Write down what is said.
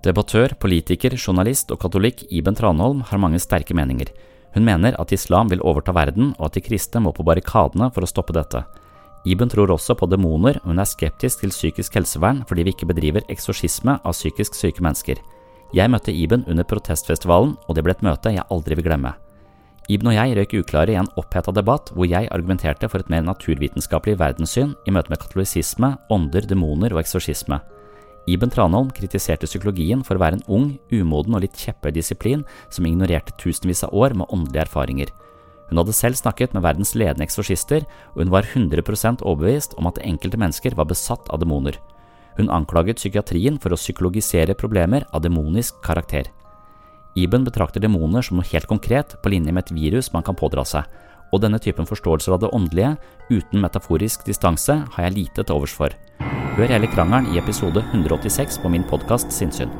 Debattør, politiker, journalist og katolikk Iben Tranholm har mange sterke meninger. Hun mener at islam vil overta verden, og at de kristne må på barrikadene for å stoppe dette. Iben tror også på demoner, og hun er skeptisk til psykisk helsevern fordi vi ikke bedriver eksorsisme av psykisk syke mennesker. Jeg møtte Iben under protestfestivalen, og det ble et møte jeg aldri vil glemme. Iben og jeg røyk uklare i en oppheta debatt hvor jeg argumenterte for et mer naturvitenskapelig verdenssyn i møte med katolisisme, ånder, demoner og eksorsisme. Iben Tranholm kritiserte psykologien for å være en ung, umoden og litt kjepphøy disiplin som ignorerte tusenvis av år med åndelige erfaringer. Hun hadde selv snakket med verdens ledende eksorsister, og hun var 100% overbevist om at enkelte mennesker var besatt av demoner. Hun anklaget psykiatrien for å psykologisere problemer av demonisk karakter. Iben betrakter demoner som noe helt konkret, på linje med et virus man kan pådra seg, og denne typen forståelser av det åndelige, uten metaforisk distanse, har jeg lite til overs for. Hør hele krangelen i episode 186 på min podkast Sinnsyn.